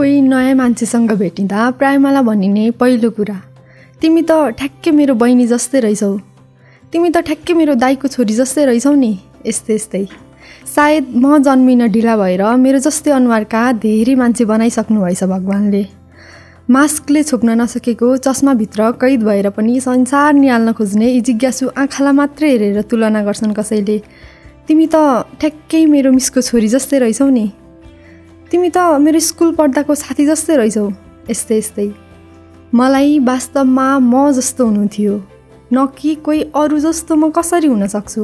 कोही नयाँ मान्छेसँग भेटिँदा प्राय मलाई भनिने पहिलो कुरा तिमी त ठ्याक्कै मेरो बहिनी जस्तै रहेछौ। तिमी त ठ्याक्कै मेरो दाईको छोरी जस्तै रहेछौ नि। यस्तै यस्तै। सायद म जन्मिन ढिला भएर मेरो जस्तै अनुहारका धेरै मान्छे बनाइसक्नु भएछ भगवान्ले। मास्कले छोप्न नसकेको चस्माभित्र कैद भएर पनि संसार निहाल्न खोज्ने जिज्ञासु आँखालाई मात्रै हेरेर तुलना गर्छन् कसैले। तिमी त ठ्याक्कै मेरो मिसको छोरी जस्तै रहेछौ नि। तिमी त मेरो स्कुल पढ्दाको साथी जस्तै रहेछौ। यस्तै यस्तै। मलाई वास्तवमा म जस्तो हुनु थियो न कि कोही अरू जस्तो म कसरी हुन सक्छु?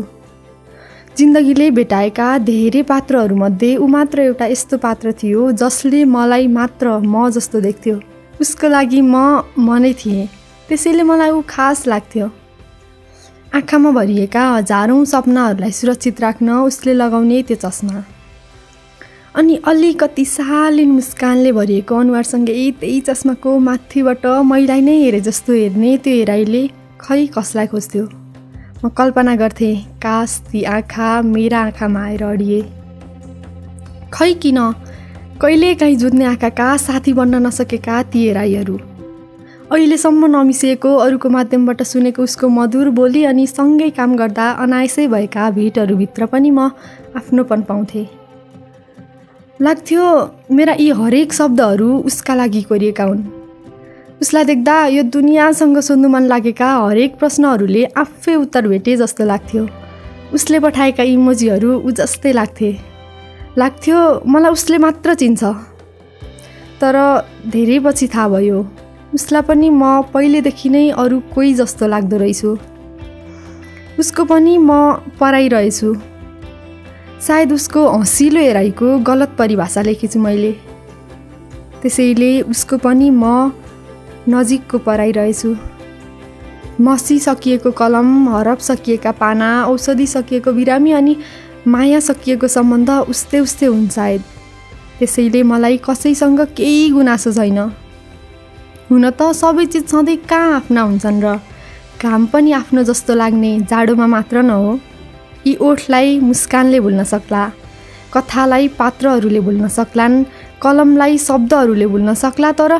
जिन्दगीले भेटाएका धेरै पात्रहरूमध्ये ऊ मात्र एउटा यस्तो पात्र थियो जसले मलाई मात्र म जस्तो देख्थ्यो। उसको लागि म म नै थिएँ। त्यसैले मलाई ऊ खास लाग्थ्यो। आँखामा भरिएका हजारौँ सपनाहरूलाई सुरक्षित राख्न उसले लगाउने त्यो चस्मा। अनि अलिकति सालिन मुस्कानले भरिएको अनुहारसँगै त्यही चस्माको माथिबाट मैलाई नै हेरे जस्तो हेर्ने त्यो हेराइले खै कसलाई खोज्थ्यो? म कल्पना गर्थेँ कास ती आँखा मेरा आँखामा आएर अडिए। खै किन? कहिलेकाहीँ जुत्ने आँखाका साथी बन्न नसकेका ती हेराइहरू। अहिलेसम्म नमिसिएको अरूको माध्यमबाट सुनेको उसको मधुर बोली अनि सँगै काम गर्दा अनायसै भएका भेटहरूभित्र पनि म आफ्नोपन पाउँथेँ। लाग्थ्यो मेरा यी हरेक शब्दहरू उसका लागि कोरिएका हुन्। उसलाई देख्दा यो दुनियाँसँग सोध्नु मन लागेका हरेक प्रश्नहरूले आफै उत्तर भेटे जस्तो लाग्थ्यो। उसले पठाएका इमोजीहरू ऊ जस्तै लाग्थे। लाग्थ्यो मलाई उसले मात्र चिन्छ। तर धेरै पछि थाहा भयो उसलाई पनि म पहिलेदेखि नै अरू कोही जस्तो लाग्दो रहेछु। उसको पनि म पराइरहेछु सायद उसको हँसिलो हेराइको गलत परिभाषा लेखेछु मैले। त्यसैले उसको पनि म नजिकको पराइरहेछु मसी सकिएको कलम हरप सकिएका पाना औषधि सकिएको बिरामी अनि माया सकिएको सम्बन्ध उस्तै उस्तै हुन्छ सायद। त्यसैले मलाई कसैसँग केही गुनासो छैन। हुन त सबै चिज सधैँ कहाँ आफ्ना हुन्छन् र? घाम पनि आफ्नो जस्तो लाग्ने जाडोमा मात्र न हो यी ओठलाई मुस्कानले भुल्न सक्ला कथालाई पात्रहरूले भुल्न सक्लान् कलमलाई शब्दहरूले भुल्न सक्ला तर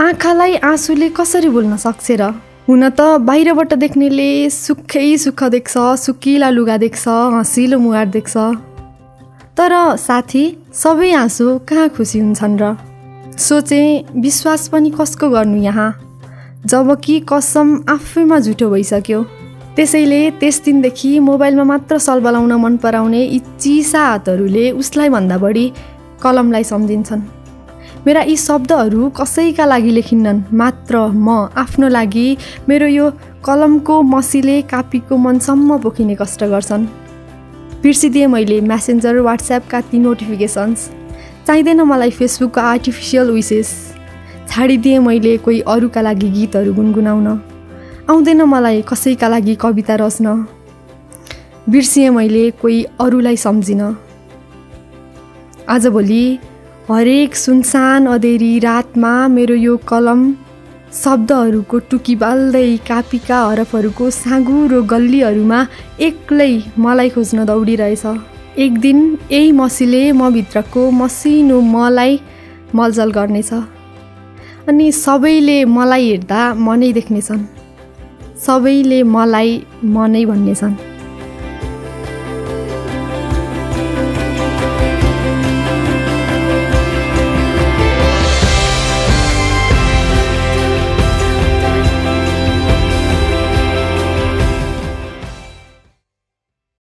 आँखालाई आँसुले कसरी भुल्न सक्छ र? हुन त बाहिरबाट देख्नेले सुखै सुख देख्छ सुकिला लुगा देख्छ हँसिलो मुहार देख्छ। तर साथी सबै आँसु कहाँ खुसी हुन्छन् र? सोचे विश्वास पनि कसको गर्नु यहाँ? जब कि कसम आफैमा झुटो भइसक्यो। त्यसैले त्यस दिनदेखि मोबाइलमा मात्र सल बलाउन मन पराउने यी चिसा हातहरूले उसलाई भन्दा बढी कलमलाई सम्झिन्छन्। मेरा यी शब्दहरू कसैका लागि लेखिन्नन्? मात्र म आफ्नो लागि मेरो यो कलमको मसीले कापीको मनसम्म पोखिने कष्ट गर्छन्। बिर्सिदिएँ मैले म्यासेन्जर वाट्सएपका ती नोटिफिकेसन्स। चाहिँदैन मलाई फेसबुकको आर्टिफिसियल विसेस छाडिदिएँ मैले कोही अरूका लागि गीतहरू गुनगुनाउन। आउँदैन मलाई कसैका लागि कविता रच्न। बिर्सिएँ मैले कोही अरूलाई सम्झिन। आजभोलि हरेक सुनसान अधेरी रातमा मेरो यो कलम शब्दहरूको टुकी बाल्दै कापीका हरफहरूको साँगुरो गल्लीहरूमा एक्लै मलाई खोज्न दौडिरहेछ। एक दिन यही मसीले म भित्रको मसिनो मलाई मलजल गर्नेछ। अनि सबैले मलाई हेर्दा मनै देख्नेछन्। सबैले मलाई मनै भन्नेछन्।